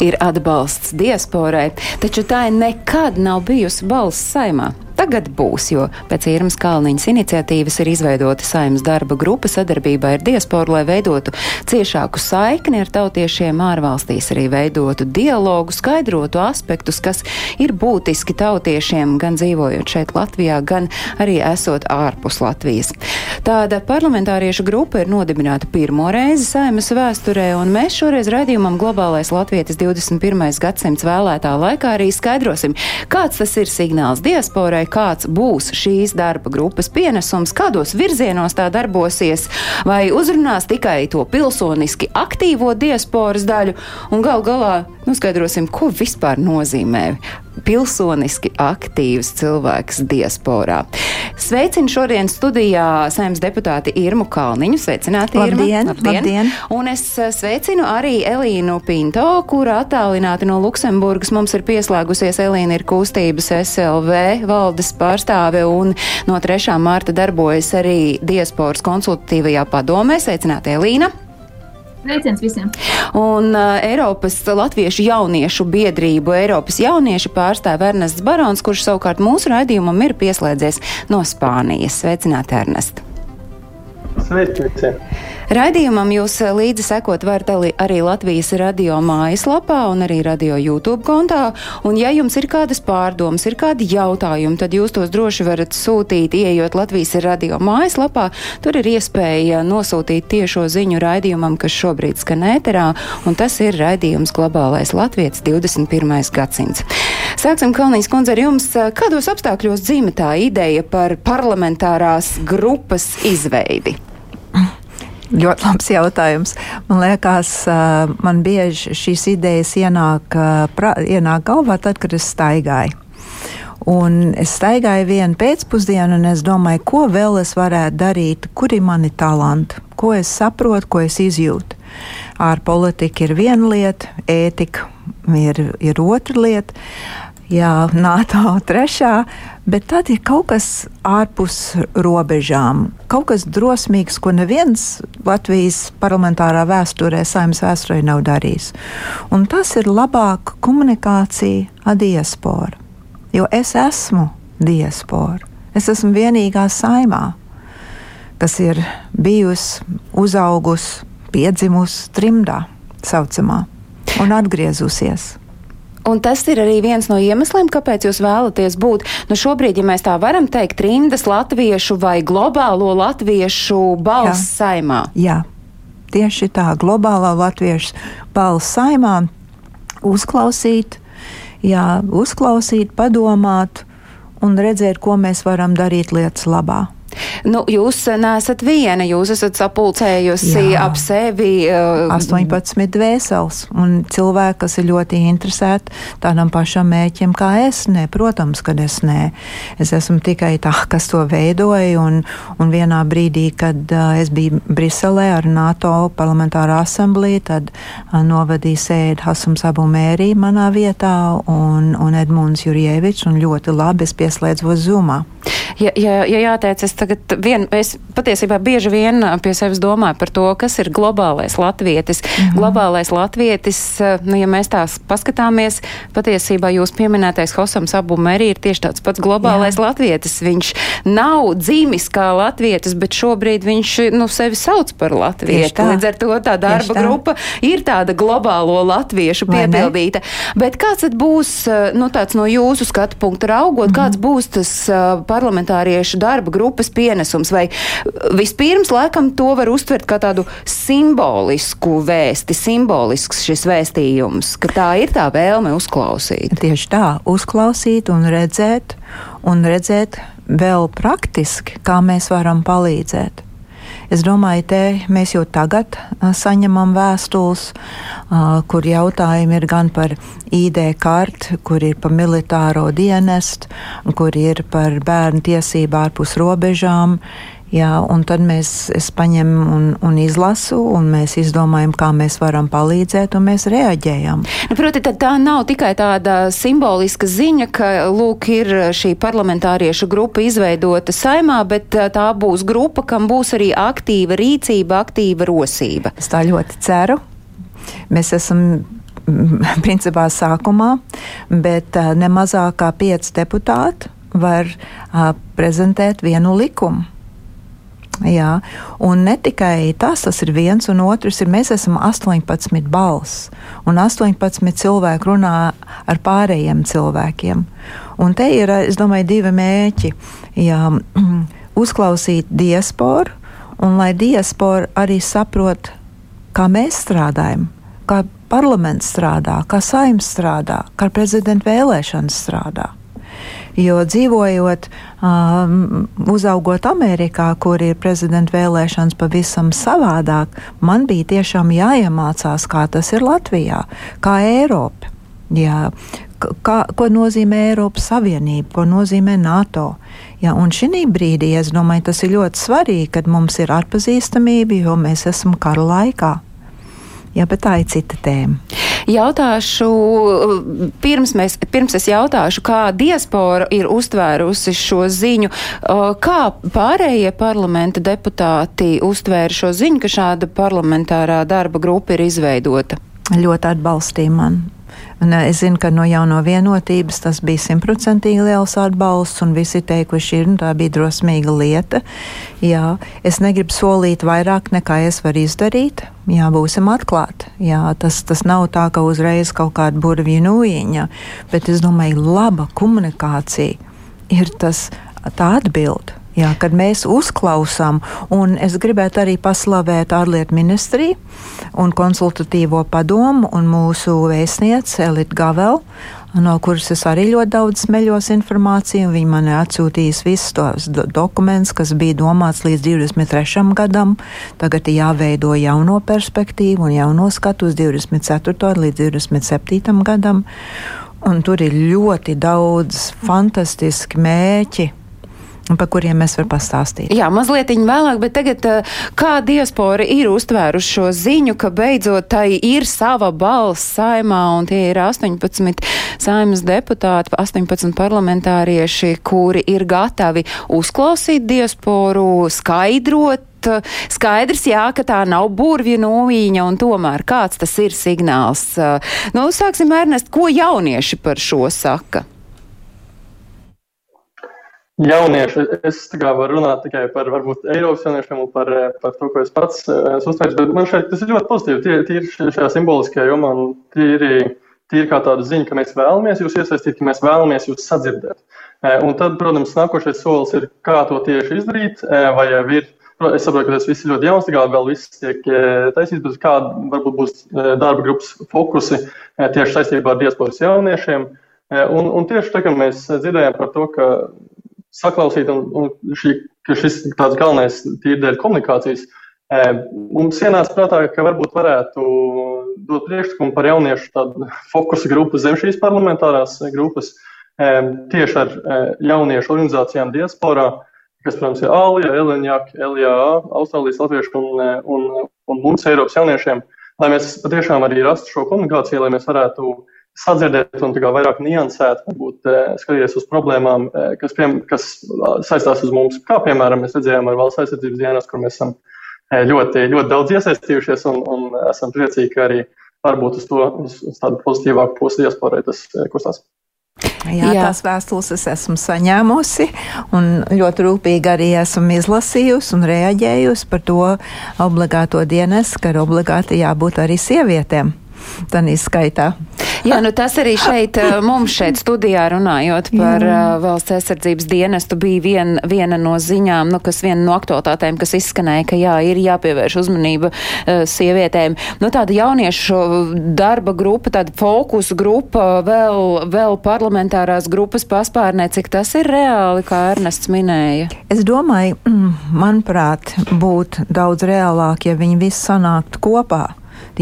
ir atbalsts diasporai, taču tā nekad nav bijusi balss saimā. Tagad būs, jo pēc Irmas Kalniņas iniciatīvas ir izveidota saimnes darba grupa sadarbībā ar diasporu, lai veidotu ciešāku saikni ar tautiešiem ārvalstīs, arī veidotu dialogu, skaidrotu aspektus, kas ir būtiski tautiešiem, gan dzīvojot šeit Latvijā, gan arī esot ārpus Latvijas. Tāda parlamentāriešu grupa ir nodibināta pirmo reizi saimas vēsturē, un mēs šoreiz raidījumam Globālais Latvietis 21. gadsimts vēlētā laikā arī skaidrosim, kāds tas ir signāls diasporai, kāds būs šīs darba grupas pienesums, kādos virzienos tā darbosies, vai uzrunās tikai to pilsoniski aktīvo diasporas daļu, un gal galā noskaidrosim, ko vispār nozīmē pilsoniski aktīvs cilvēks diasporā. Sveicinu šodien studijā saimnes deputāti Irmu Kalniņu. Sveicināti, Irma. Labdien, labdien. labdien. Un es eh, sveicinu arī Elīnu Pinto, kura attālināti no Luksemburgas mums ir pieslēgusies. Elīna ir kustības SLV valdes pārstāve un no 3. mārta darbojas arī diasporas konsultatīvajā padomē. Sveicināti, Elīna! Sveiciens visiem! Un uh, Eiropas Latviešu jauniešu biedrību Eiropas jaunieši pārstāv Ernests Barons, kurš savukārt mūsu raidījumam ir pieslēdzies no Spānijas. Sveicināti, Ernest! Sveiki visiem! Raidījumam jūs eh, līdzi sekot varat arī Latvijas radio mājaslapā un arī radio YouTube kontā. Un ja jums ir kādas pārdomas, ir kādi jautājumi, tad jūs tos droši varat sūtīt, ieejot Latvijas radio mājaslapā. Tur ir iespēja nosūtīt tiešo ziņu raidījumam, kas šobrīd skan ēterā, un tas ir raidījums Globālais Latvijas 21. gadsimts. Sāksim, Kalnijas kundze, ar jums. Kādos apstākļos dzīve tā ideja par parlamentārās grupas izveidi? Ļoti labs jautājums. Man liekas, man bieži šīs idejas ienāk, pra, ienāk galvā tad, kad es staigāju. Un es staigāju vienu pēcpusdienu, un es domāju, ko vēl es varētu darīt, kur ir mani talanti, ko es saprotu, ko es izjūtu. Ar politiku ir viena lieta, ētika ir, ir otra lieta jā, NATO trešā, bet tad ir kaut kas ārpus robežām. Kaut kas drosmīgs, ko neviens Latvijas parlamentārā vēsturē, saimnes vēsturē nav darījis. Un tas ir labāka komunikācija ar diasporu. Jo es esmu diaspora. Es esmu vienīgā saimā, kas ir bijusi, uzaugusi, piedzimusi trimdā, saucamā, un atgriezusies. Un tas ir arī viens no iemesliem, kāpēc jūs vēlaties būt, nu šobrīd, ja mēs tā varam teikt, rindas latviešu vai globālo latviešu balss Jā. saimā. Jā, tieši tā, globālā latviešu balss saimā uzklausīt, jā, uzklausīt, padomāt un redzēt, ko mēs varam darīt lietas labā. Nu, jūs neesat viena, jūs esat sapulcējusi Jā. ap sevi uh, 18 dvēseles un cilvēki, kas ir ļoti interesēti tādam pašam mēķim kā es. Nē, protams, ka es nē. Es esmu tikai tā, kas to veidoja un, un vienā brīdī, kad uh, es biju Briselē ar NATO parlamentārā asamblī, tad uh, novadīja sēdi Hasums Abu Mērī manā vietā un, un Edmunds Jurievičs un ļoti labi es pieslēdzos Zumā. Ja, ja, ja jāteic, es tagad vien, es patiesībā bieži vien pie sevis domāju par to, kas ir globālais latvietis. Mm -hmm. Globālais latvietis, nu, ja mēs tās paskatāmies, patiesībā jūs pieminētais Hosams Abu Meri ir tieši tāds pats globālais Jā. latvietis. Viņš nav dzīmis kā latvietis, bet šobrīd viņš, nu, sevi sauc par latvieti. Līdz ar to tā darba tā. grupa ir tāda globālo latviešu piepildīta. Bet kāds tad būs, nu, tāds no jūsu skatu punkta raugot, mm -hmm. kāds būs tas parlamentāriešu darba grupas pienesums? Vai vispirms laikam to var uztvert kā tādu simbolisku vēsti, simbolisks šis vēstījums, ka tā ir tā vēlme uzklausīt? Tieši tā, uzklausīt un redzēt, un redzēt vēl praktiski, kā mēs varam palīdzēt. Es domāju, te mēs jau tagad saņemam vēstules, kur jautājumi ir gan par ID karti, kur ir par militāro dienestu, kur ir par bērnu tiesību ārpus robežām. Jā, un tad mēs, es paņemu un, un izlasu, un mēs izdomājam, kā mēs varam palīdzēt, un mēs reaģējam. Nu, proti, tā nav tikai tāda simboliska ziņa, ka, lūk, ir šī parlamentāriešu grupa izveidota saimā, bet tā būs grupa, kam būs arī aktīva rīcība, aktīva rosība. Es tā ļoti ceru. Mēs esam principā sākumā, bet ne mazāk kā pieci deputāti var prezentēt vienu likumu. Jā, un ne tikai tas, tas ir viens, un otrs ir, mēs esam 18 balss, un 18 cilvēki runā ar pārējiem cilvēkiem. Un te ir, es domāju, divi mēķi. Jā, uzklausīt diasporu, un lai diaspora arī saprot, kā mēs strādājam, kā parlaments strādā, kā saimns strādā, kā prezidenta vēlēšanas strādā. Jo dzīvojot, um, uzaugot Amerikā, kur ir prezidenta vēlēšanas pavisam savādāk, man bija tiešām jāiemācās, kā tas ir Latvijā, kā Eiropa. Jā, kā, ko nozīmē Eiropas Savienība, ko nozīmē NATO. Ja, un šī brīdī es domāju, tas ir ļoti svarīgi, kad mums ir atpazīstamība, jo mēs esam kara laikā. Jā, bet tā ir cita tēma. Jautāšu, pirms, mēs, pirms es jautāšu, kā diaspora ir uztvērusi šo ziņu, kā pārējie parlamenta deputāti uztvēra šo ziņu, ka šāda parlamentārā darba grupa ir izveidota? Ļoti atbalstīja mani. Un es zinu, ka no jauno vienotības tas bija simtprocentīgi liels atbalsts, un visi teikuši, ir, nu, tā bija drosmīga lieta. Jā, es negribu solīt vairāk, nekā es varu izdarīt. Jā, būsim atklāti. Jā, tas, tas nav tā, ka uzreiz kaut kāda burvju nūjiņa, bet es domāju, laba komunikācija ir tas tā atbilde. Jā, kad mēs uzklausām, un es gribētu arī paslavēt ārlietu ministriju un konsultatīvo padomu un mūsu vēstnieci Elita Gavel, no kuras es arī ļoti daudz smeļos informāciju. Viņa man ir atsūtījusi visus tos do dokumentus, kas bija domāts līdz 23. gadam. Tagad ir jāveido jauno perspektīvu un jauno skatu uz 24. līdz 27. gadam. Un tur ir ļoti daudz fantastiski mēķi par kuriem mēs varam pastāstīt. Jā, mazliet vēlāk, bet tagad eh, kā diaspora ir uztvēruši šo ziņu, ka beidzot tai ir sava balss saimā un tie ir 18 saimas deputāti, 18 parlamentārieši, kuri ir gatavi uzklausīt diasporu, skaidrot skaidrs, jā, ka tā nav burvju novīņa, un tomēr kāds tas ir signāls. Nu, sāksim, Ernest, ko jaunieši par šo saka? Jaunieši. Es varu runāt tikai par varbūt Eiropas jauniešiem un par, par to, ko es pats esmu uztvērts. Bet man šeit tas ir ļoti pozitīvi. Tie, tie ir šajā simboliskajā jomā un tīri, tīri kā tāda ziņa, ka mēs vēlamies jūs iesaistīt, ka mēs vēlamies jūs sadzirdēt. Un tad, protams, nākošais solis ir, kā to tieši izdarīt, vai jau ir. Es saprotu, ka tas viss ir ļoti jauns, tikai vēl viss tiek taisīts, bet kāda varbūt būs darba grupas fokusi tieši saistībā ar diasporas jauniešiem. Un, un tieši tā, kā mēs dzirdējām par to, ka saklausīt, un, un šī, šis tāds galvenais tīri dēļ komunikācijas. E, mums ienāca prātā, ka varbūt varētu dot priekšlikumu par jauniešu tādu fokusa grupu zem šīs parlamentārās grupas e, tieši ar e, jauniešu organizācijām diasporā, kas, protams, ir ALIA, LNJAK, LJA, Austrālijas latviešu un, un, un mums Eiropas jauniešiem, lai mēs patiešām arī rastu šo komunikāciju, lai mēs varētu uh, sadzirdēt un vairāk niansēt, varbūt eh, skatīties uz problēmām, eh, kas, piem, kas saistās uz mums. Kā piemēram mēs redzējām ar valsts aizsardzības dienas, kur mēs esam eh, ļoti, ļoti daudz iesaistījušies un, un esam priecīgi, ka arī varbūt uz to, uz, uz tādu pozitīvāku pusi diasporai tas kustās. Jā, Jā, tās vēstules es esmu saņēmusi un ļoti rūpīgi arī esmu izlasījusi un reaģējusi par to obligāto dienestu, ka ir obligāti jābūt arī sievietēm. Tā izskaitā. Jā, nu tas arī šeit eh, mums šeit studijā runājot par jā. Eh, valsts aizsardzības dienestu bija vien, viena no ziņām, nu, kas viena no aktualitātēm, kas izskanēja, ka jā, ir jāpievērš uzmanība uh, sievietēm. Nu, tāda jauniešu darba grupa, tāda fokus grupa vēl, vēl parlamentārās grupas paspārnē, cik tas ir reāli, kā Ernests minēja? Es domāju, mm, manuprāt, būtu daudz reālāk, ja viņi visi sanāktu kopā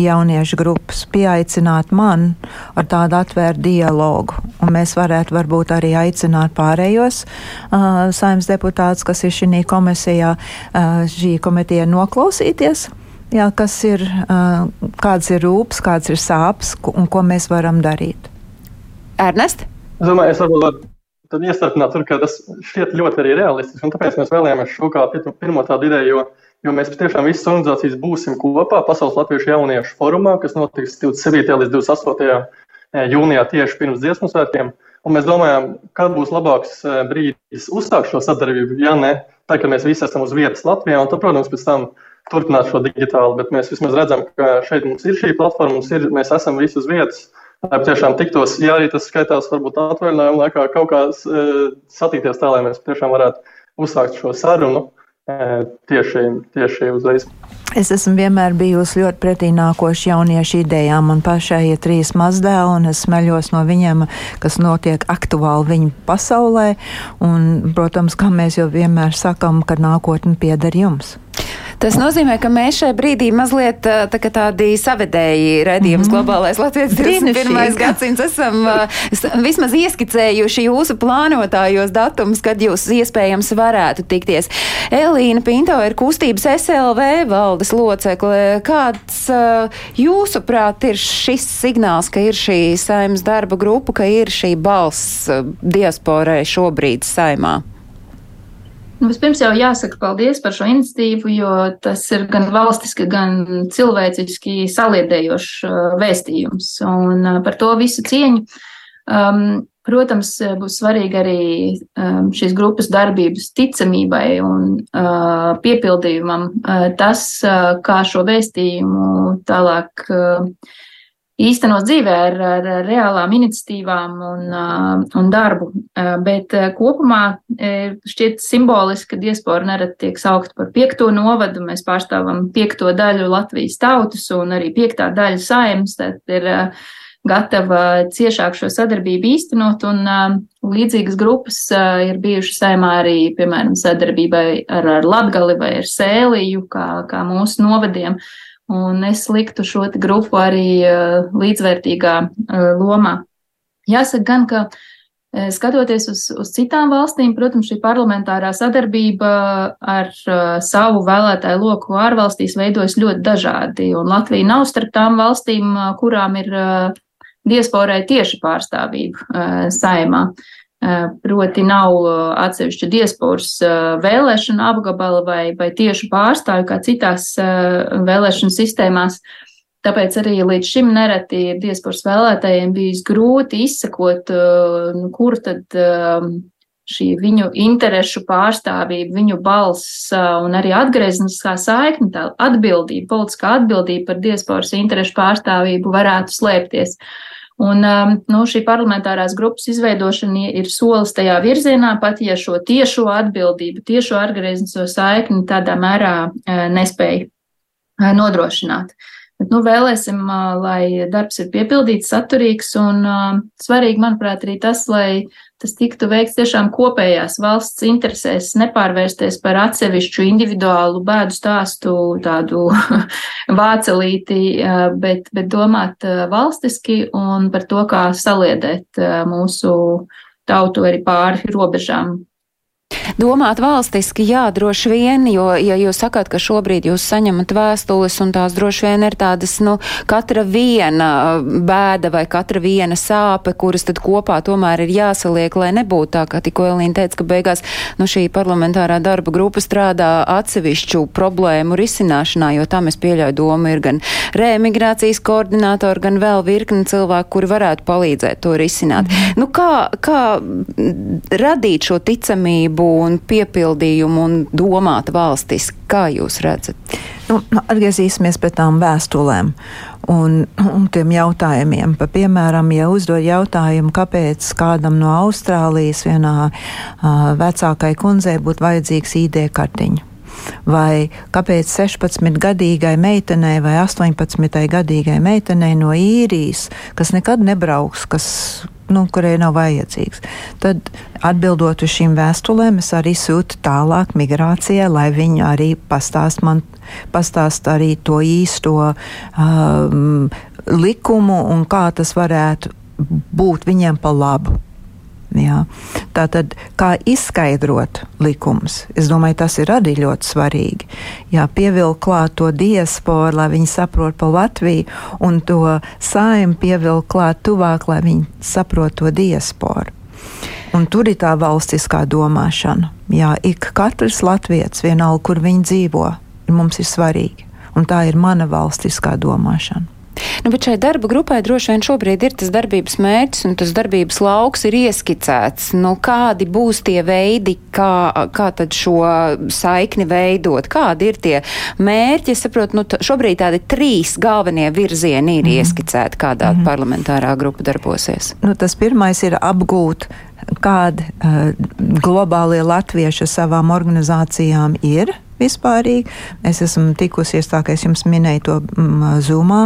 jauniešu grupas, pieaicināt man ar tādu atvērtu dialogu. Un mēs varētu varbūt arī aicināt pārējos uh, saimnes deputātus, kas ir šī komisijā, uh, šī komitija noklausīties. Jā, kas ir, uh, kāds ir rūpes, kāds ir sāpes un ko mēs varam darīt? Ernest? Es domāju, es tad iestarpināt, tur, ka tas šķiet ļoti arī realistiski, un tāpēc mēs vēlējāmies šo kā pirmo tādu ideju, jo jo mēs patiešām visas organizācijas būsim kopā Pasaules Latviešu jauniešu forumā, kas notiks 27. līdz 28. jūnijā tieši pirms dziesmu svētkiem. Un mēs domājam, kad būs labāks brīdis uzsākt šo sadarbību, ja ne tā, ka mēs visi esam uz vietas Latvijā, un tad, protams, pēc tam turpināt šo digitālu, bet mēs vismaz redzam, ka šeit mums ir šī platforma, mums ir, mēs esam visi uz vietas. Lai tiešām tiktos, ja arī tas skaitās varbūt atvaļinājuma laikā, kaut kā e, satikties tā, lai mēs tiešām varētu uzsākt šo sarunu e, tieši, tieši uzreiz. Es esmu vienmēr bijusi ļoti pretīnākoša jauniešu idejām. Man pašai ir trīs mazdēli, un es smeļos no viņiem, kas notiek aktuāli viņu pasaulē. Un, protams, kā mēs jau vienmēr sakam, ka nākotne pieder jums. Tas nozīmē, ka mēs šai brīdī mazliet tā, tādi savedēji redzījums mm -hmm. globālais Latvijas 21. gadsimts esam uh, vismaz ieskicējuši jūsu plānotājos datumus, kad jūs iespējams varētu tikties. Elīna Pinto ir kustības SLV valdes locekle. Kāds uh, jūsuprāt ir šis signāls, ka ir šī saimas darba grupa, ka ir šī balss diasporai šobrīd saimā? Nu, vispirms jau jāsaka paldies par šo iniciatīvu, jo tas ir gan valstiski, gan cilvēciski saliedējošs uh, vēstījums. Un uh, par to visu cieņu. Um, protams, būs svarīgi arī um, šīs grupas darbības ticamībai un uh, piepildījumam uh, tas, uh, kā šo vēstījumu tālāk uh, īstenos dzīvē ar, ar reālām iniciatīvām un, un darbu. Bet kopumā šķiet simboliski, ka diaspora nerad tiek saukt par piekto novadu. Mēs pārstāvam piekto daļu Latvijas tautas un arī piektā daļa saimnes. Tad ir gatava ciešāk šo sadarbību īstenot, un līdzīgas grupas ir bijušas saimā arī, piemēram, sadarbībai ar, ar Latgali vai ar Sēliju, kā, kā mūsu novadiem. Un es liktu šo grupu arī uh, līdzvērtīgā uh, lomā. Jāsaka gan, ka uh, skatoties uz, uz citām valstīm, protams, šī parlamentārā sadarbība ar savu vēlētāju loku ārvalstīs veidojas ļoti dažādi. Latvija nav starp tām valstīm, kurām ir diasporai tieši pārstāvība saimā. Eh, proti nav eh, atsevišķa diasporas eh, vēlēšana apgabala vai, vai tieši pārstāvju kā citās vēlēšana sistēmās. Tāpēc arī līdz šim nereti ir diasporas vēlētājiem bijis grūti izsekot, nu, kur tad šī viņu interešu pārstāvība, viņu balss un arī atgriezniskā saikne, tā atbildība, politiskā atbildība par diasporas interešu pārstāvību varētu slēpties. Uh, Un um, nu, šī parlamentārās grupas izveidošana ir solis tajā virzienā, pat ja šo tiešo atbildību, tiešo atgrieznisko saikni tādā mērā uh, nespēja uh, nodrošināt. Bet, nu, vēlēsim, lai darbs ir piepildīts, saturīgs un svarīgi, manuprāt, arī tas, lai tas tiktu veikts tiešām kopējās valsts interesēs, nepārvērsties par atsevišķu individuālu bēdu stāstu, tādu vācelīti, bet, bet domāt valstiski un par to, kā saliedēt mūsu tautu arī pāri robežām Domāt valstiski, jā, droši vien, jo, ja jūs sakāt, ka šobrīd jūs saņemat vēstules un tās droši vien ir tādas, nu, katra viena bēda vai katra viena sāpe, kuras tad kopā tomēr ir jāsaliek, lai nebūtu tā, kā tikko Elīna teica, ka beigās, nu, šī parlamentārā darba grupa strādā atsevišķu problēmu risināšanā, jo tam es pieļauju domu ir gan reemigrācijas koordinātori, gan vēl virkni cilvēku, kuri varētu palīdzēt to risināt. Mm. Nu, kā, kā radīt šo ticamību un piepildījumu un domāt valstiski. Kā jūs redzat? Nu, nu, atgriezīsimies pie tām vēstulēm un, un tiem jautājumiem. Pa, piemēram, ja uzdod jautājumu, kāpēc kādam no Austrālijas vienā uh, vecākai kundzei būtu vajadzīgs ID kartiņa. Vai kāpēc 16-gadīgai meitenei vai 18-gadīgai meitenei no īrijas, kas nekad nebrauks, kas nu, kurai nav vajadzīgs. Tad, atbildot uz šīm vēstulēm, es arī sūtu tālāk migrācijai, lai viņi arī pastāst man, pastāst arī to īsto um, likumu un kā tas varētu būt viņiem pa labu. Jā. Tātad, kā izskaidrot likumus, es domāju, tas ir arī ļoti svarīgi. Jā, pievilkt klāt to diasporu, lai viņi saprot par Latviju, un to saimnu pievilkt klāt tuvāk, lai viņi saprot to diasporu. Un tur ir tā valstiskā domāšana. Jā, ik katrs latviečs, vienalga, kur viņi dzīvo, mums ir svarīgi. Un tā ir mana valstiskā domāšana. Nu, bet šai darba grupai droši vien šobrīd ir tas darbības mērķis un tas darbības lauks ir ieskicēts. Nu, kādi būs tie veidi, kā, kā tad šo saikni veidot? Kādi ir tie mērķi? Es saprotu, nu, šobrīd tādi trīs galvenie virzieni ir mm. ieskicēti, kādā mm. parlamentārā grupa darbosies. Nu, tas pirmais ir apgūt kādi uh, globālie latvieši savām organizācijām ir vispārīgi. Es esmu tikusies, tā kā es jums minēju, to mm, Zoomā,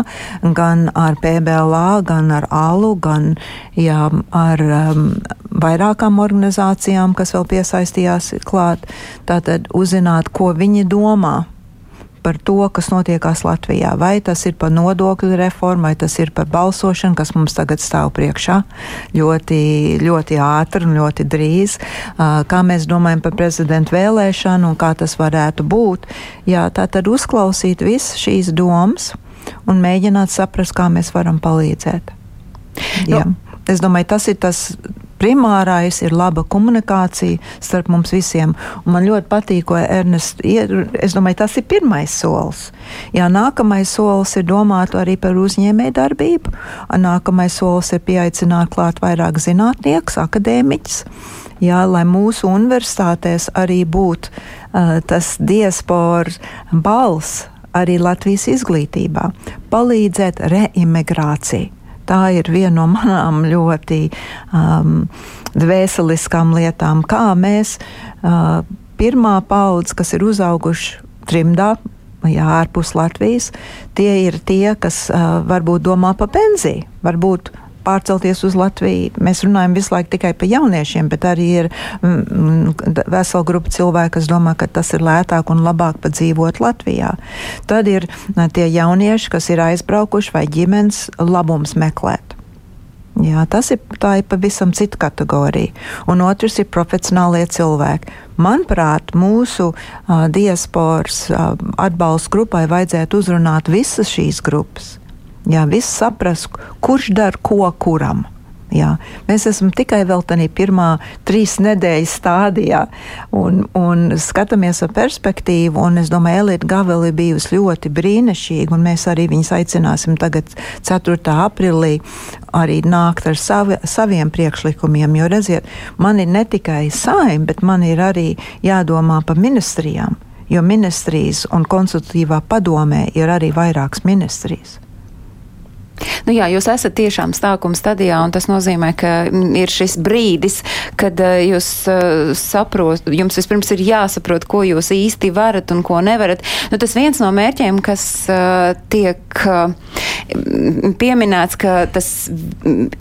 gan ar PBLA, gan ar ALU, gan jā, ar um, vairākām organizācijām, kas vēl piesaistījās klāt. Tātad uzzināt, ko viņi domā par to, kas notiekās Latvijā. Vai tas ir par nodokļu reformu, vai tas ir par balsošanu, kas mums tagad stāv priekšā ļoti, ļoti ātri un ļoti drīz. Kā mēs domājam par prezidentu vēlēšanu un kā tas varētu būt. Jā, tā tad uzklausīt visas šīs domas un mēģināt saprast, kā mēs varam palīdzēt. Jā. Nu, es domāju, tas ir tas primārais ir laba komunikācija starp mums visiem. Un man ļoti patīk, ko Ernests ir. Es domāju, tas ir pirmais solis. Jā, nākamais solis ir domāt arī par uzņēmēju darbību. Nākamais solis ir pieaicināt klāt vairāk zinātniekus, akadēmiķus. Jā, lai mūsu universitātēs arī būtu uh, tas diasporas balss arī Latvijas izglītībā, palīdzēt reimigrāciju. Tā ir viena no manām ļoti um, dvēseliskām lietām, kā mēs uh, pirmā paudze, kas ir uzauguši trimdā, jā, ārpus Latvijas, tie ir tie, kas uh, varbūt domā par pensiju, varbūt pārcelties uz Latviju. Mēs runājam visu laiku tikai par jauniešiem, bet arī ir mm, mm vesela grupa cilvēku, kas domā, ka tas ir lētāk un labāk padzīvot Latvijā. Tad ir tie jaunieši, kas ir aizbraukuši vai ģimenes labums meklēt. Jā, tas ir, ir pavisam cita kategorija. Un otrs ir profesionālie cilvēki. Manuprāt, mūsu uh, diasporas uh, atbalsta grupai vajadzētu uzrunāt visas šīs grupas. Jā, viss saprast, kurš dara ko kuram. Jā. Mēs esam tikai vēl tādā pirmā trīs nedēļu stadijā un, un skatāmies ar perspektīvu. Es domāju, Elīte Gaveli bijusi ļoti brīnišķīga, un mēs arī viņus aicināsim tagad 4. aprīlī arī nākt ar savi, saviem priekšlikumiem. Jo, redziet, man ir ne tikai saim, bet man ir arī jādomā par ministrijām, jo ministrijas un konsultatīvā padomē ir arī vairākas ministrijas. Nu jā, jūs esat tiešām stākuma stadijā, un tas nozīmē, ka mm, ir šis brīdis, kad uh, jūs uh, saprot, jums vispirms ir jāsaprot, ko jūs īsti varat un ko nevarat. Nu, tas viens no mērķiem, kas uh, tiek pieminēts, ka tas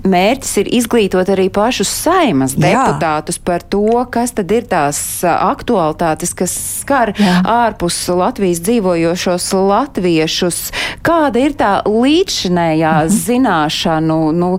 mērķis ir izglītot arī pašus saimas deputātus jā. par to, kas tad ir tās aktualitātes, kas skar jā. ārpus Latvijas dzīvojošos latviešus. Kāda ir tā līdzšinējā jā, mhm. zināšanu, nu,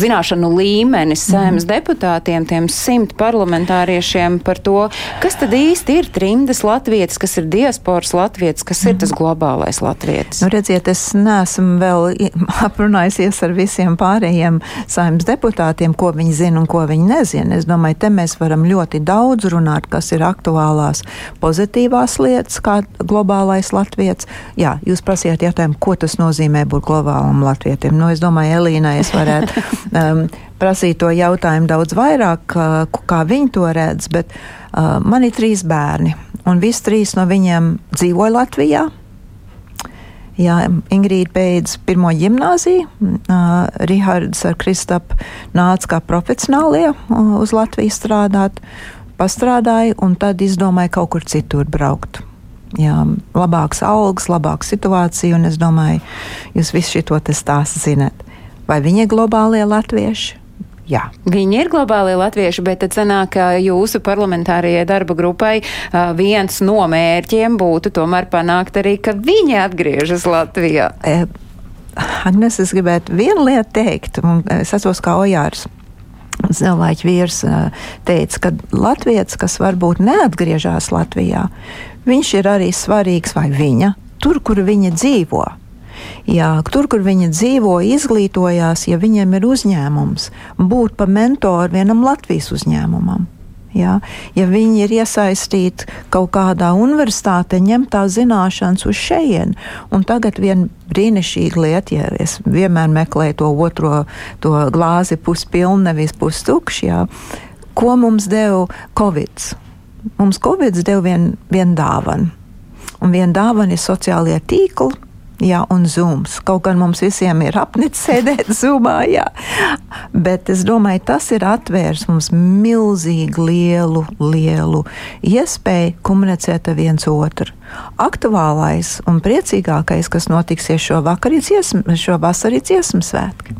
zināšanu līmenis saimnes mhm. deputātiem, tiem simt parlamentāriešiem par to, kas tad īsti ir trimdas latvietis, kas ir diasporas latvietis, kas ir tas mhm. globālais latvietis. Nu, redziet, es neesmu vēl aprunājusies ar visiem pārējiem saimnes deputātiem, ko viņi zina un ko viņi nezina. Es domāju, te mēs varam ļoti daudz runāt, kas ir aktuālās pozitīvās lietas, kā globālais latvietis. Jā, jūs prasījāt jautājumu, ko tas nozīmē būt globālam latvietim. Nu, es domāju, Elīnai es varētu um, prasīt to jautājumu daudz vairāk, kā viņi to redz, bet uh, man ir trīs bērni, un visi trīs no viņiem dzīvoja Latvijā. Jā, Ingrīda beidz pirmo gimnāziju, uh, Rihards ar Kristapu nāca kā profesionālie uh, uz Latviju strādāt, pastrādāja un tad izdomāja kaut kur citur braukt jā, labāks algas, labāka situācija, es domāju, jūs visi šo stāstu zinat. Vai viņi ir globālie latvieši? Jā. Viņi ir globālie latvieši, bet tad sanāk, ka jūsu parlamentārajai darba grupai viens no mērķiem būtu tomēr panākt arī, ka viņi atgriežas Latvijā. E, Agnes, es gribētu vienu lietu teikt, un es esmu kā Ojārs. Cilvēks vīrs teica, ka Latvijas, kas varbūt neatgriežas Latvijā, viņš ir arī svarīgs vai viņa tur, kur viņa dzīvo. Jā, tur, kur viņa dzīvo, izglītojās, ja viņiem ir uzņēmums, būt par mentoru vienam Latvijas uzņēmumam. Ja? ja viņi ir iesaistīti kaut kādā universitātē, ņem tā zināšanas uz šejienu. Un tagad viena brīnišķīga lieta, ja es vienmēr meklēju to otro to glāzi puspilnu, nevis pustukšu, ja? ko mums deva Covid. Mums Covid deva vienu vien dāvanu. Un viena dāvana ir sociālie tīkli, jā, un zūms. Kaut gan mums visiem ir apnicis sēdēt zūmā, jā. Bet es domāju, tas ir atvērs mums milzīgi lielu, lielu iespēju komunicēt ar viens otru. Aktuālais un priecīgākais, kas notiksies šo, dziesmu, šo vasaru dziesmu svētku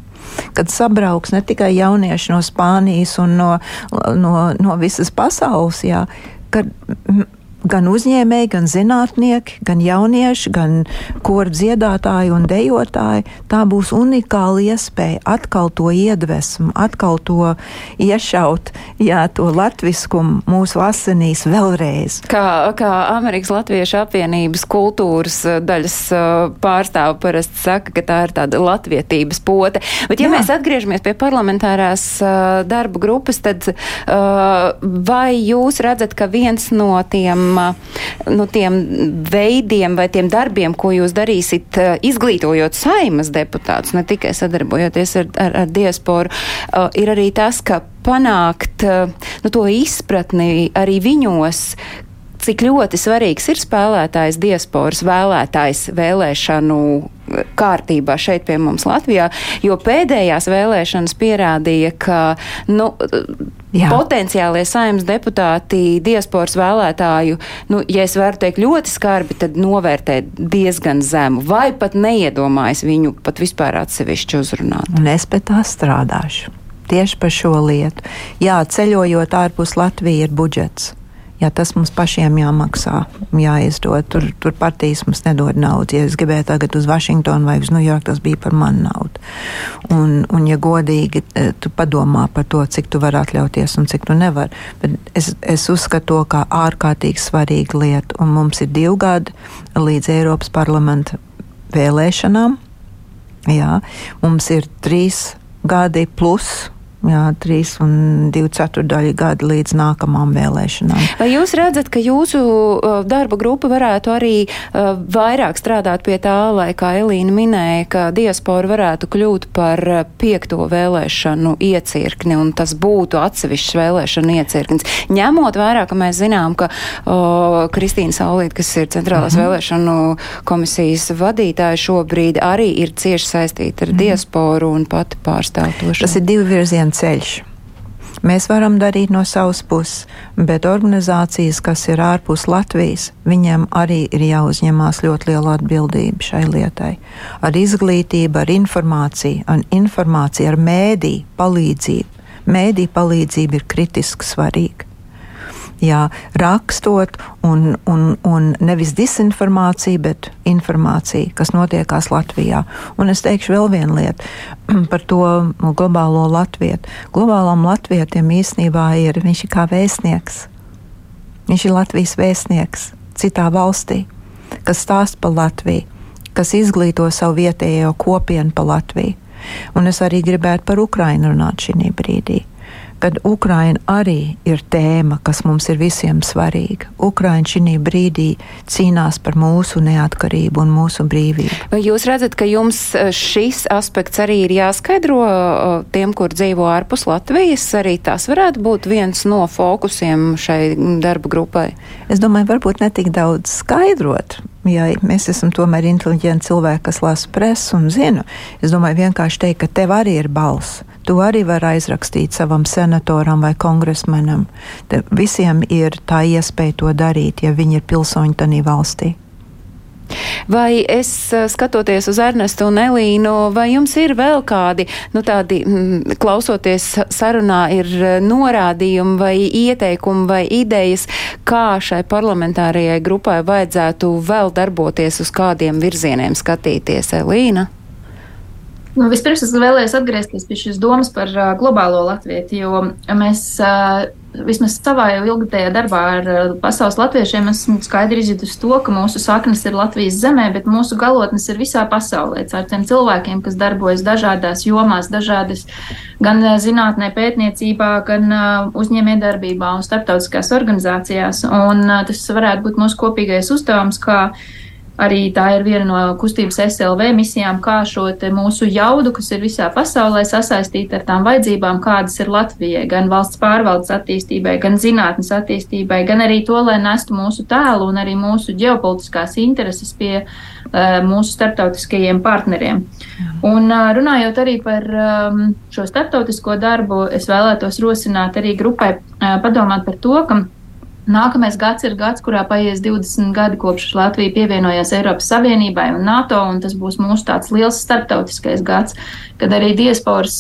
kad sabrauks ne tikai jaunieši no Spānijas un no, no, no visas pasaules, jā, kad gan uzņēmēji, gan zinātnieki, gan jaunieši, gan koru dziedātāji un dejotāji. Tā būs unikāla iespēja atkal to iedvesmu, atkal to iešaut, jā, to latviskumu mūsu asinīs vēlreiz. Kā, kā Amerikas Latviešu apvienības kultūras eh, daļas eh, pārstāvu parasti saka, ka tā ir tāda latvietības pote. Bet ja jā. mēs atgriežamies pie parlamentārās uh, darba grupas, tad vai jūs redzat, ka viens no tiem nu, tiem veidiem vai tiem darbiem, ko jūs darīsit, izglītojot saimas deputātus, ne tikai sadarbojoties ar, ar, ar diasporu, ir arī tas, ka panākt nu, to izpratni arī viņos, cik ļoti svarīgs ir spēlētājs, diasporas vēlētājs vēlēšanu kārtībā šeit pie mums Latvijā, jo pēdējās vēlēšanas pierādīja, ka nu, Jā. potenciālie saimnes deputāti diasporas vēlētāju, nu, ja es varu teikt ļoti skarbi, tad novērtē diezgan zemu vai pat neiedomājas viņu pat vispār atsevišķi uzrunāt. Un es pie tā strādāšu. Tieši par šo lietu. Jā, ceļojot ārpus Latvijas ir budžets. Jā, tas mums pašiem jāmaksā, jāizdod. Tur, tur partijas mums nedod naudu. Ja es gribēju tagad uz Vašingtonu vai uz Ņujorku, tas bija par manu naudu. Un, un ja godīgi, eh, tu padomā par to, cik tu vari atļauties un cik tu nevari. Bet es, es uzskatu to kā ārkārtīgi svarīgu lietu. Un mums ir divi gadi līdz Eiropas parlamenta vēlēšanām. Jā, mums ir trīs gadi plus Jā, trīs un divu ceturdaļu gadu līdz nākamām vēlēšanām. Vai jūs redzat, ka jūsu uh, darba grupa varētu arī uh, vairāk strādāt pie tā, lai, kā Elīna minēja, ka diaspora varētu kļūt par uh, piekto vēlēšanu iecirkni un tas būtu atsevišķs vēlēšanu iecirknis? Ņemot vērā, ka mēs zinām, ka o, Kristīna Saulīt, kas ir centrālās mm -hmm. vēlēšanu komisijas vadītāja šobrīd, arī ir cieši saistīta ar mm -hmm. diasporu un pati pārstāv to. Tas ir divi virzieni viens ceļš. Mēs varam darīt no savas puses, bet organizācijas, kas ir ārpus Latvijas, viņiem arī ir jāuzņemās ļoti liela atbildība šai lietai. Ar izglītību, ar informāciju, ar informāciju, ar mēdī palīdzību. Mēdī palīdzība ir kritiski svarīga jā, rakstot, un, un, un nevis disinformācija, bet informācija, kas notiekās Latvijā. Un es teikšu vēl vienu lietu par to globālo latvietu. Globālam latvietim īstenībā ir viņš ir kā vēstnieks. Viņš ir Latvijas vēstnieks citā valstī, kas stāsta par Latviju, kas izglīto savu vietējo kopienu par Latviju. Un es arī gribētu par Ukrainu runāt šī brīdī kad Ukraina arī ir tēma, kas mums ir visiem svarīga. Ukraina šī brīdī cīnās par mūsu neatkarību un mūsu brīvību. Vai jūs redzat, ka jums eh, šis aspekts arī ir jāskaidro eh, tiem, kur dzīvo ārpus Latvijas? Arī tas varētu būt viens no fokusiem šai darba grupai. Es domāju, varbūt ne tik daudz skaidrot, ja mēs esam tomēr inteliģenti cilvēki, kas lasa presu un zinu, es domāju vienkārši teikt, ka tev arī ir balss. To arī var aizrakstīt savam senatoram vai kongresmenam. Te visiem ir tā iespēja to darīt, ja viņi ir pilsoņi tajā valstī. Vai es eh, skatoties uz Ernestu un Elīnu, vai jums ir vēl kādi, nu tādi, mm, klausoties sarunā, ir eh, norādījumi vai ieteikumi vai idejas, kā šai parlamentārajai grupai vajadzētu vēl darboties, uz kādiem virzieniem skatīties, Elīna? Nu, vispirms es vēlējos atgriezties pie šīs domas par uh, globālo Latviju, jo mēs uh, vismaz savā ilgtajā darbā ar pasaules latviešiem, esmu skaidri izjutusi to, ka mūsu saknes ir Latvijas zemē, bet mūsu galotnes ir visā pasaulē. Ar tiem cilvēkiem, kas darbojas dažādās jomās, dažādas gan zinātnē, pētniecībā, gan uzņēmējdarbībā un starptautiskās organizācijās. Un tas varētu būt mūsu kopīgais uzdevums, kā Arī tā ir viena no kustības SLV misijām, kā šo mūsu jaudu, kas ir visā pasaulē, sasaistīt ar tām vajadzībām, kādas ir Latvijai, gan valsts pārvaldes attīstībai, gan zinātnes attīstībai, gan arī to, lai nestu mūsu tēlu un arī mūsu ģeopolitiskās intereses pie uh, mūsu starptautiskajiem partneriem. Un uh, runājot arī par um, šo starptautisko darbu, es vēlētos rosināt arī grupai uh, padomāt par to, ka Nākamais gads ir gads, kurā paies 20 gadi kopš Latvija pievienojās Eiropas Savienībai un NATO, un tas būs mūsu tāds liels starptautiskais gads, kad arī diasporas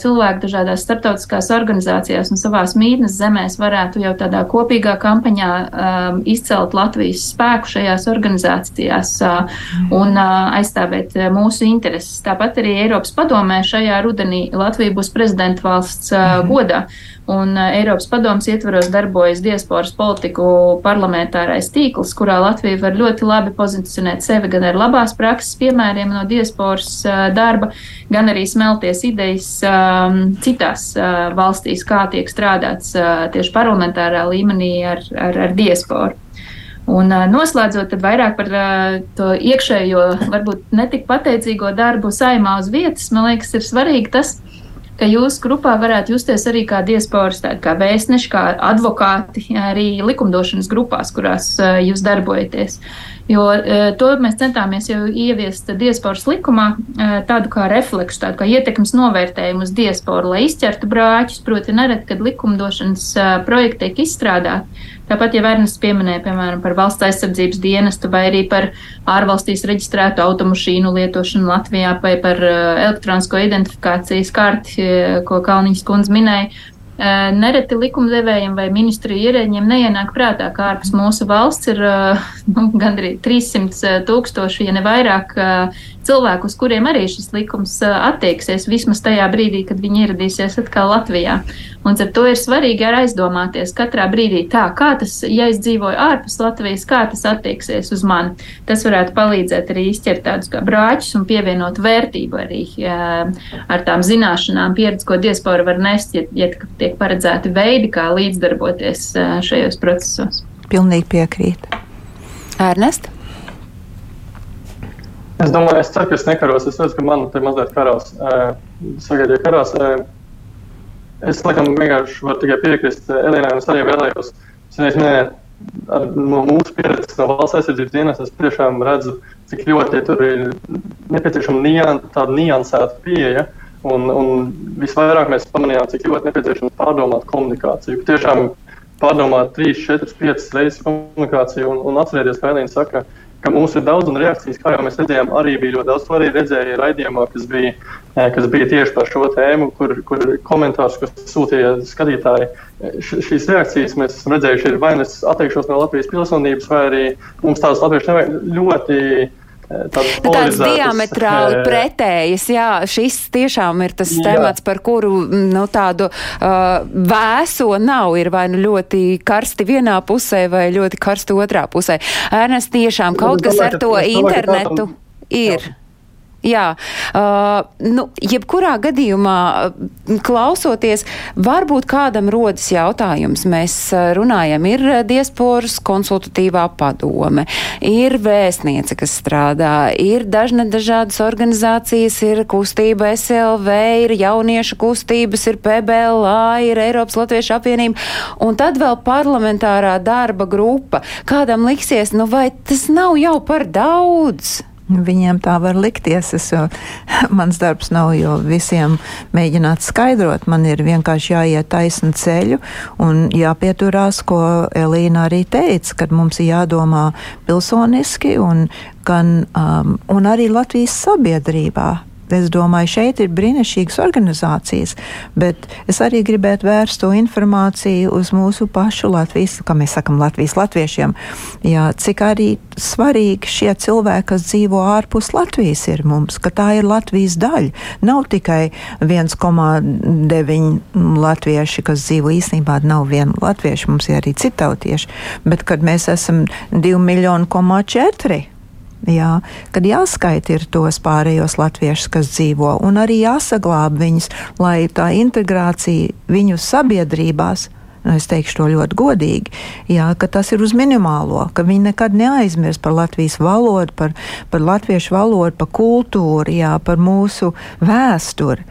cilvēki dažādās starptautiskās organizācijās un savās mītnes zemēs varētu jau tādā kopīgā kampaņā um, izcelt Latvijas spēku šajās organizācijās uh, un uh, aizstāvēt mūsu intereses. Tāpat arī Eiropas padomē šajā rudenī Latvija būs prezidenta valsts uh, godā. Un Eiropas padomas ietvaros darbojas diasporas politiku parlamentārais tīkls, kurā Latvija var ļoti labi pozicionēt sevi gan ar labās prakses piemēriem no diasporas darba, gan arī smelties idejas um, citās uh, valstīs, kā tiek strādāts tieši parlamentārā līmenī ar, ar, ar diasporu. Un noslēdzot, vairāk par to iekšējo, varbūt netik pateicīgo darbu saimā uz vietas, man liekas, ir svarīgi tas, ka jūs grupā varētu justies arī kā diasporas, kā vēstneši, kā advokāti, arī likumdošanas grupās, kurās jūs darbojaties. Jo to mēs centāmies jau ieviest diasporas likumā, tādu kā refleksu, tādu kā ietekmes novērtējumu uz diasporu, lai izķertu brāķus. Proti, nereti, kad likumdošanas projekti tiek izstrādāti, tāpat jau Ernsts pieminēja, piemēram, par valsts aizsardzības dienestu vai arī par ārvalstīs reģistrētu automašīnu lietošanu Latvijā vai par elektronisko identifikācijas karti, ko Kalniņas kundze minēja. Nereti likumdevējiem vai ministriju ierēģiem neienāk prātā, ka ārpus mūsu valsts ir nu, gandrīz 300 tūkstoši, ja ne vairāk cilvēku, uz kuriem arī šis likums attieksies vismaz tajā brīdī, kad viņi ieradīsies atkal Latvijā. Un ar to ir svarīgi arī aizdomāties katrā brīdī tā, kā tas, ja es dzīvoju ārpus Latvijas, kā tas attieksies uz mani. Tas varētu palīdzēt arī izķert tādus kā brāķus un pievienot vērtību arī ar tām zināšanām, pieredzi, ko diaspora var nest, ja, ja tiek paredzēti veidi, kā līdzdarboties šajos procesos. Pilnīgi piekrīt. Ernest? Es domāju, es ceru, ka es nekaros. Es redzu, ka man te mazliet karās. Sagaidīju, karās. Es laikam vienkārši varu tikai piekrist Elīnai, un es arī vēlējos. Es minēju, ar no mūsu pieredzes no valsts aizsardzības dienas es tiešām redzu, cik ļoti tur ir nepieciešama nian, tāda niansēta pieeja. Un, un visvairāk mēs pamanījām, cik ļoti nepieciešams pārdomāt komunikāciju. Tiešām pārdomāt 3, 4, 5 reizes komunikāciju un, un atcerēties, kā Elīna saka, ka mums ir daudz un reakcijas, kā jau mēs redzējām, arī bija ļoti daudz. To arī redzēja raidījumā, kas bija, eh, kas bija tieši par šo tēmu, kur, kur komentārus, kas sūtīja skatītāji. Š, šīs reakcijas mēs esam redzējuši, ir vai nu es atteikšos no Latvijas pilsonības, vai arī mums tādas latviešu nevajag ļoti Nu, tāds diametrāli pretējas, jā, šis tiešām ir tas jā. temats, par kuru, nu, tādu uh, vēso nav, ir vai nu ļoti karsti vienā pusē, vai ļoti karsti otrā pusē. Ernest, tiešām kaut kas ar to internetu ir. Jā. Jā, uh, nu, jebkurā gadījumā, klausoties, varbūt kādam rodas jautājums. Mēs runājam, ir diasporas konsultatīvā padome, ir vēstniece, kas strādā, ir dažne dažādas organizācijas, ir kustība SLV, ir jauniešu kustības, ir PBLA, ir Eiropas Latviešu apvienība, un tad vēl parlamentārā darba grupa. Kādam liksies, nu vai tas nav jau par daudz? Viņiem tā var likties. Es, mans darbs nav jau visiem mēģināt skaidrot. Man ir vienkārši jāiet taisnu ceļu un jāpieturās, ko Elīna arī teica, kad mums ir jādomā pilsoniski un, gan, um, un arī Latvijas sabiedrībā Es domāju, šeit ir brīnišķīgas organizācijas, bet es arī gribētu vērst to informāciju uz mūsu pašu Latvijas, kā mēs sakam, Latvijas latviešiem. Jā, cik arī svarīgi šie cilvēki, kas dzīvo ārpus Latvijas, ir mums, ka tā ir Latvijas daļa. Nav tikai 1,9 latvieši, kas dzīvo īstenībā, nav viena latvieša, mums ir arī citautieši, bet kad mēs esam 2 miljoni, 4 Jā, kad jāskaita ir tos pārējos latviešus, kas dzīvo, un arī jāsaglāb viņus, lai tā integrācija viņu sabiedrībās nu, es teikšu to ļoti godīgi, jā, ka tas ir uz minimālo, ka viņi nekad neaizmirs par Latvijas valodu, par, par latviešu valodu, par kultūru, jā, par mūsu vēsturi.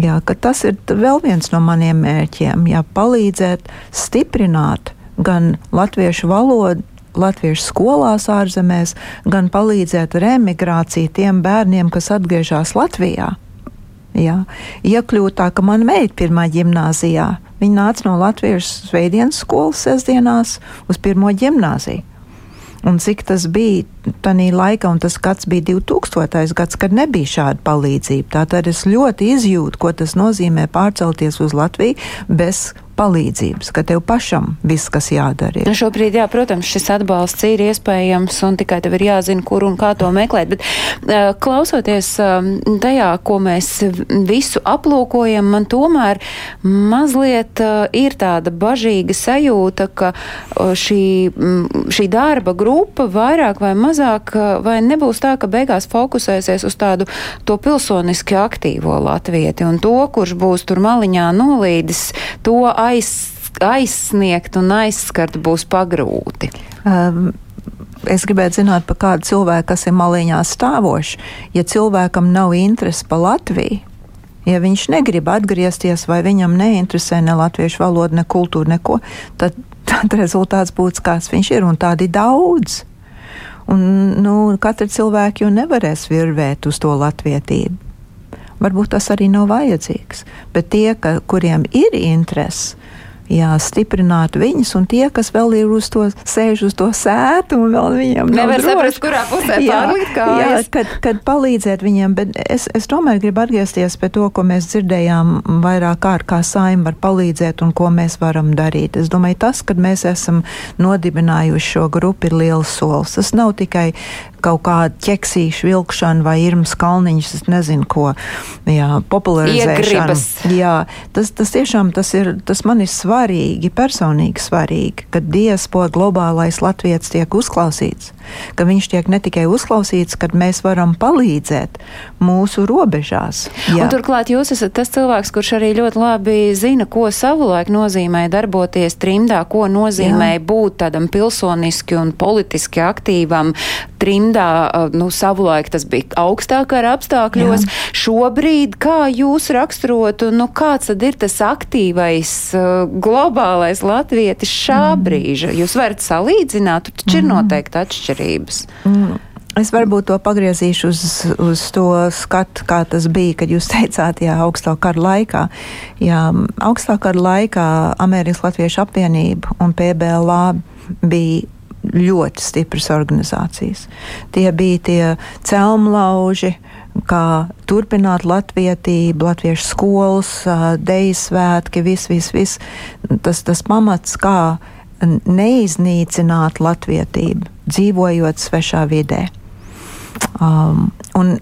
Jā, tas ir vēl viens no maniem mērķiem, jā, palīdzēt stiprināt gan latviešu valodu, latviešu skolās ārzemēs, gan palīdzēt ar emigrāciju tiem bērniem, kas atgriežas Latvijā. Jā. Iekļūt tā, ka mana meita pirmā gimnāzijā, viņa nāca no Latvijas svētdienas skolas sestdienās uz pirmo gimnāziju. Un cik tas bija tajā laikā, un tas gads bija 2000. gads, kad nebija šāda palīdzība. Tātad es ļoti izjūtu, ko tas nozīmē pārcelties uz Latviju bez palīdzības, ka tev pašam viss, kas jādara. Nu šobrīd, jā, protams, šis atbalsts ir iespējams un tikai tev ir jāzina, kur un kā to meklēt. Bet uh, klausoties uh, tajā, ko mēs visu aplūkojam, man tomēr mazliet uh, ir tāda bažīga sajūta, ka šī, šī darba grupa vairāk vai mazāk uh, vai nebūs tā, ka beigās fokusēsies uz tādu to pilsoniski aktīvo latvieti un to, kurš būs tur maliņā nolīdis, to aiz, aizsniegt un aizskart būs pagrūti? Um. Es gribētu zināt, par kādu cilvēku, kas ir maliņā stāvošs. Ja cilvēkam nav interesi par Latviju, ja viņš negrib atgriezties, vai viņam neinteresē ne latviešu valoda, ne kultūra, neko, tad, tad rezultāts būs kāds viņš ir, un tādi daudz. Un, nu, katra cilvēka jau nevarēs virvēt uz to latvietību varbūt tas arī nav vajadzīgs. Bet tie, ka, kuriem ir interesi, jā, stiprināt viņus, un tie, kas vēl ir uz to, sēž uz to sētu, un vēl viņiem nevar saprast, kurā pusē pārlikt kā. Jā, kad, kad palīdzēt viņiem, bet es, es tomēr gribu atgriezties pie to, ko mēs dzirdējām vairāk kārt, kā saima var palīdzēt un ko mēs varam darīt. Es domāju, tas, kad mēs esam nodibinājuši šo grupu, ir liels solis. Tas nav tikai kaut kāda ķeksīša vilkšana vai irmas kalniņas, es nezinu, ko jā, popularizēšana. Jā, tas, tas tiešām tas ir, tas man ir svarīgi, personīgi svarīgi, ka diaspora globālais latviets tiek uzklausīts, ka viņš tiek ne tikai uzklausīts, kad mēs varam palīdzēt mūsu robežās. Turklāt jūs esat tas cilvēks, kurš arī ļoti labi zina, ko savulaik nozīmē darboties trimdā, ko nozīmē Jā. būt tādam pilsoniski un politiski aktīvam trimdā, nu, savulaik tas bija augstāk ar apstākļos. Jā. Šobrīd, kā jūs raksturotu, nu, kāds tad ir tas aktīvais globālais latvietis šā mm. brīža? Jūs varat salīdzināt, tur taču mm. ir noteikti atšķirības. Mm. Es varbūt to pagriezīšu uz, uz to skatu, kā tas bija, kad jūs teicāt, jā, augstā kara laikā. Jā, augstā kara laikā Amerikas Latviešu apvienība un PBLA bija ļoti stipras organizācijas. Tie bija tie celmlauži, kā turpināt latvietību, latviešu skolas, dejas svētki, viss, viss, viss. Tas, tas pamats, kā neiznīcināt latvietību, dzīvojot svešā vidē. Um, un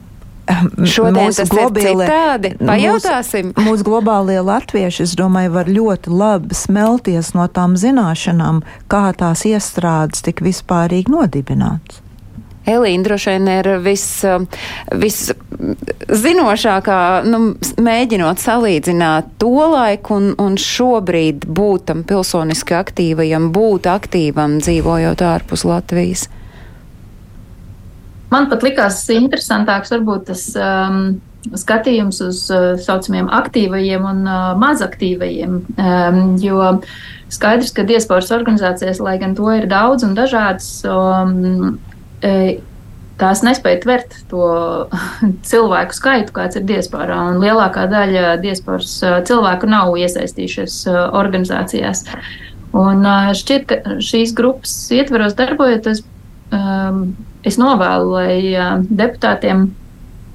Šodien mūsu globālie, tādi. Pajautāsim. Mūsu, mūsu globālie latvieši, es domāju, var ļoti labi smelties no tām zināšanām, kā tās iestrādes tik vispārīgi nodibināts. Elīna droši vien ir vis, vis zinošākā, nu, mēģinot salīdzināt to laiku un, un šobrīd būt tam pilsoniski aktīvajam, būt aktīvam dzīvojot ārpus Latvijas. Man pat likās interesantāks varbūt tas um, skatījums uz uh, saucamiem aktīvajiem un uh, mazaktīvajiem, um, jo skaidrs, ka diasporas organizācijas, lai gan to ir daudz un dažādas, um, e, tās nespēja tvert to cilvēku skaitu, kāds ir diasporā, lielākā daļa diasporas uh, cilvēku nav iesaistījušies uh, organizācijās. Un uh, šķiet, ka šīs grupas ietveros darbojoties, um, es novēlu, lai deputātiem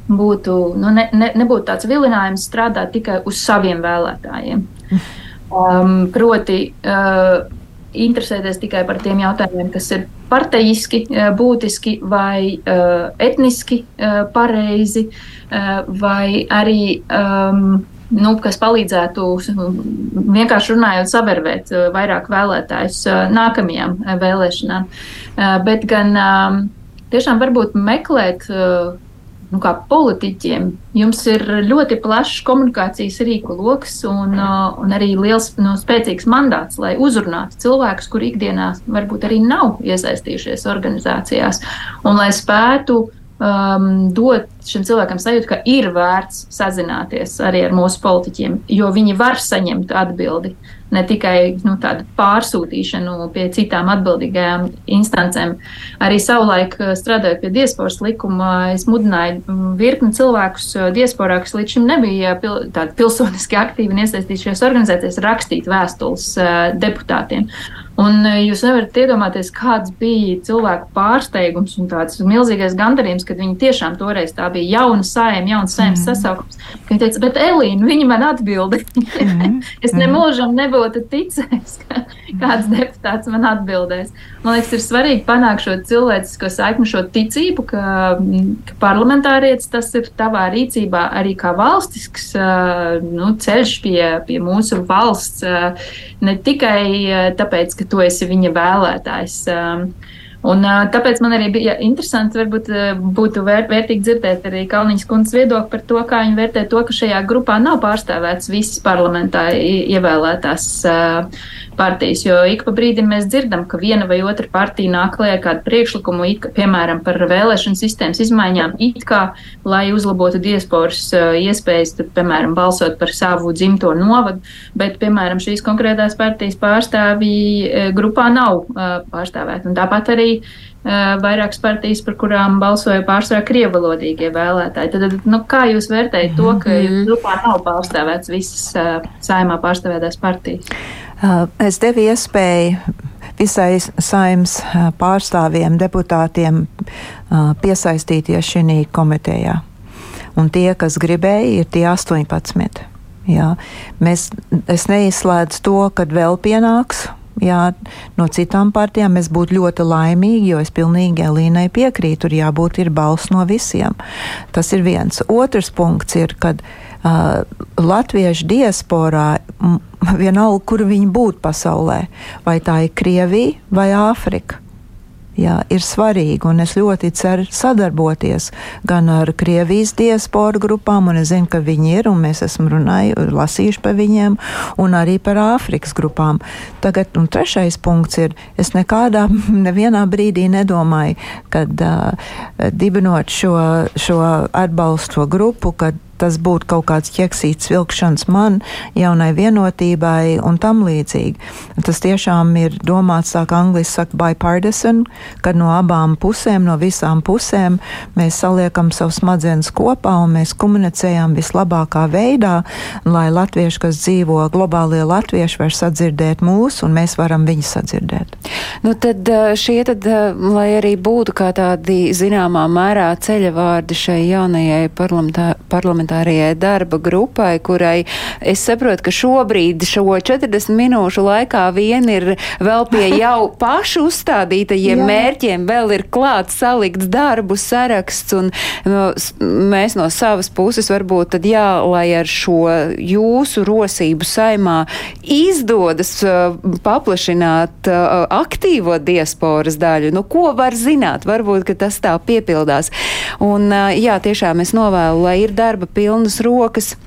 būtu, nu, ne, ne, nebūtu tāds vilinājums strādāt tikai uz saviem vēlētājiem. Um, proti, uh, interesēties tikai par tiem jautājumiem, kas ir parteiski uh, būtiski vai uh, etniski uh, pareizi, uh, vai arī um, nu, kas palīdzētu vienkārši runājot, savervēt vairāk vēlētājus nākamajām vēlēšanām. Bet gan tiešām varbūt meklēt nu, kā politiķiem, jums ir ļoti plašs komunikācijas rīku lokus un, uh, un arī liels nu, spēcīgs mandāts, lai uzrunātu cilvēkus, kur ikdienā varbūt arī nav iesaistījušies organizācijās, un lai spētu um, dot šim cilvēkam sajūtu, ka ir vērts sazināties arī ar mūsu politiķiem, jo viņi var saņemt atbildi ne tikai nu, tādu pārsūtīšanu pie citām atbildīgajām instancēm. Arī savulaik eh, strādājot pie diasporas likuma, es mudināju mm, virkni cilvēkus eh, diasporā, kas līdz šim nebija pil, pilsoniski aktīvi un iesaistījušies organizēties, rakstīt vēstules eh, deputātiem. Un jūs nevarat iedomāties, kāds bija cilvēku pārsteigums un tāds milzīgais gandarījums, kad viņi tiešām toreiz tā bija jauna sājuma, jauns sājums mm. sasaukums. Viņi teica, bet Elīna, viņa man atbildēja. Mm. es nemūžam nebūtu ticējis, ka kāds deputāts man atbildēs. Man liekas, ir svarīgi panākt šo cilvēcisko saikni, šo ticību, ka, ka parlamentārietis tas ir tavā rīcībā arī kā valstisks nu, ceļš pie, pie mūsu valsts, ne tikai tāpēc, ka ka tu esi viņa vēlētājs. Un, tāpēc man arī bija interesanti, varbūt būtu vērt, vērtīgi dzirdēt arī Kalniņas kundzes viedokli par to, kā viņa vērtē to, ka šajā grupā nav pārstāvēts visas parlamentā ievēlētās partijas. Jo ik pa brīdim mēs dzirdam, ka viena vai otra partija nāk klajā ar kādu priekšlikumu, it, piemēram, par vēlēšanu sistēmas izmaiņām, it kā, lai uzlabotu diasporas iespējas, tad, piemēram, balsot par savu dzimto novadu, bet, piemēram, šīs konkrētās partijas pārstāvji grupā nav pārstāvēti. Un tāpat arī vairākas partijas, par kurām balsoja pārsvarā krievalodīgie vēlētāji. Tad, nu, kā jūs vērtējat to, ka mm -hmm. grupā nav pārstāvēts visas uh, saimā pārstāvētās partijas? Uh, es devu iespēju visai saimnes uh, pārstāvjiem, deputātiem uh, piesaistīties šī komitejā. Un tie, kas gribēja, ir tie 18. Jā. Mēs, es neizslēdzu to, kad vēl pienāks jā, no citām partijām es būtu ļoti laimīgi, jo es pilnīgi Elīnai piekrītu, tur jābūt ir balss no visiem. Tas ir viens. Otrs punkts ir, kad uh, latviešu diasporā vienalga, kur viņi būtu pasaulē, vai tā ir Krievija vai Āfrika jā, ir svarīgi. Un es ļoti ceru sadarboties gan ar Krievijas diasporu grupām, un es zinu, ka viņi ir, un mēs esam runājuši, lasījuši par viņiem, un arī par Āfrikas grupām. Tagad, un trešais punkts ir, es nekādā, nevienā brīdī nedomāju, kad uh, dibinot šo, šo atbalstu grupu, kad tas būtu kaut kāds ķeksīts vilkšanas man, jaunai vienotībai un tam līdzīgi. Tas tiešām ir domāts, tā kā angliski saka, bipartisan, kad no abām pusēm, no visām pusēm mēs saliekam savus smadzenes kopā un mēs komunicējam vislabākā veidā, lai latvieši, kas dzīvo globālie latvieši, var sadzirdēt mūs un mēs varam viņus sadzirdēt. Nu tad šie tad, lai arī būtu kā tādi zināmā mērā ceļavārdi šai jaunajai parlamentā parlamentārajai darba grupai, kurai es saprotu, ka šobrīd šo 40 minūšu laikā vien ir vēl pie jau pašu uzstādītajiem mērķiem, vēl ir klāts salikts darbu saraksts, un no, mēs no savas puses varbūt tad jā, lai ar šo jūsu rosību saimā izdodas uh, paplašināt uh, aktīvo diasporas daļu. Nu, ko var zināt? Varbūt, ka tas tā piepildās. Un, uh, jā, tiešām es novēlu, lai ir darba pilnas rokas.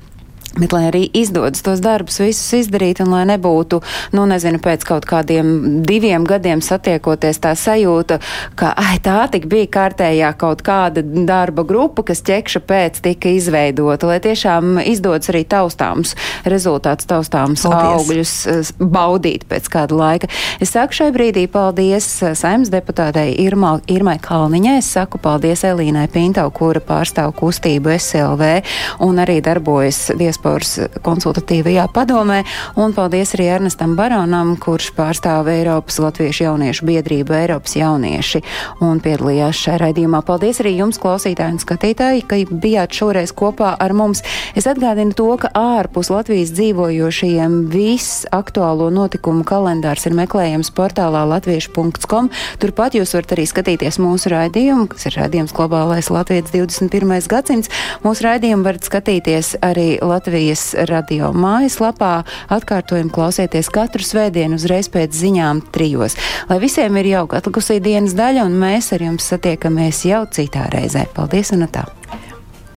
Bet, lai arī izdodas tos darbus visus izdarīt, un lai nebūtu, nu, nezinu, pēc kaut kādiem diviem gadiem satiekoties tā sajūta, ka, ai, tā tik bija kārtējā kaut kāda darba grupa, kas ķekša pēc tika izveidota, lai tiešām izdodas arī taustāms rezultāts, taustāms paldies. augļus eh, baudīt pēc kāda laika. Es saku šai brīdī paldies eh, saimnes deputātei Irmā, Irmai Kalniņai, es saku paldies Elīnai Pintau, kura pārstāv kustību SLV un arī darbojas diasporā diasporas konsultatīvajā padomē, un paldies arī Ernestam Baronam, kurš pārstāv Eiropas Latviešu jauniešu biedrību Eiropas jaunieši un piedalījās šajā raidījumā. Paldies arī jums, klausītāji un skatītāji, ka bijāt šoreiz kopā ar mums. Es atgādinu to, ka ārpus Latvijas dzīvojošajiem viss aktuālo notikumu kalendārs ir meklējams portālā latviešu.com. Turpat jūs varat arī skatīties mūsu raidījumu, kas ir raidījums globālais Latvijas 21. gadsimts. Mūsu raidījumu varat skatīties arī Latvijas radio mājaslapā. Atkārtojumu klausieties katru svētdienu uzreiz pēc ziņām trijos. Lai visiem ir jauka atlikusī dienas daļa, un mēs ar jums satiekamies jau citā reizē. Paldies un tā!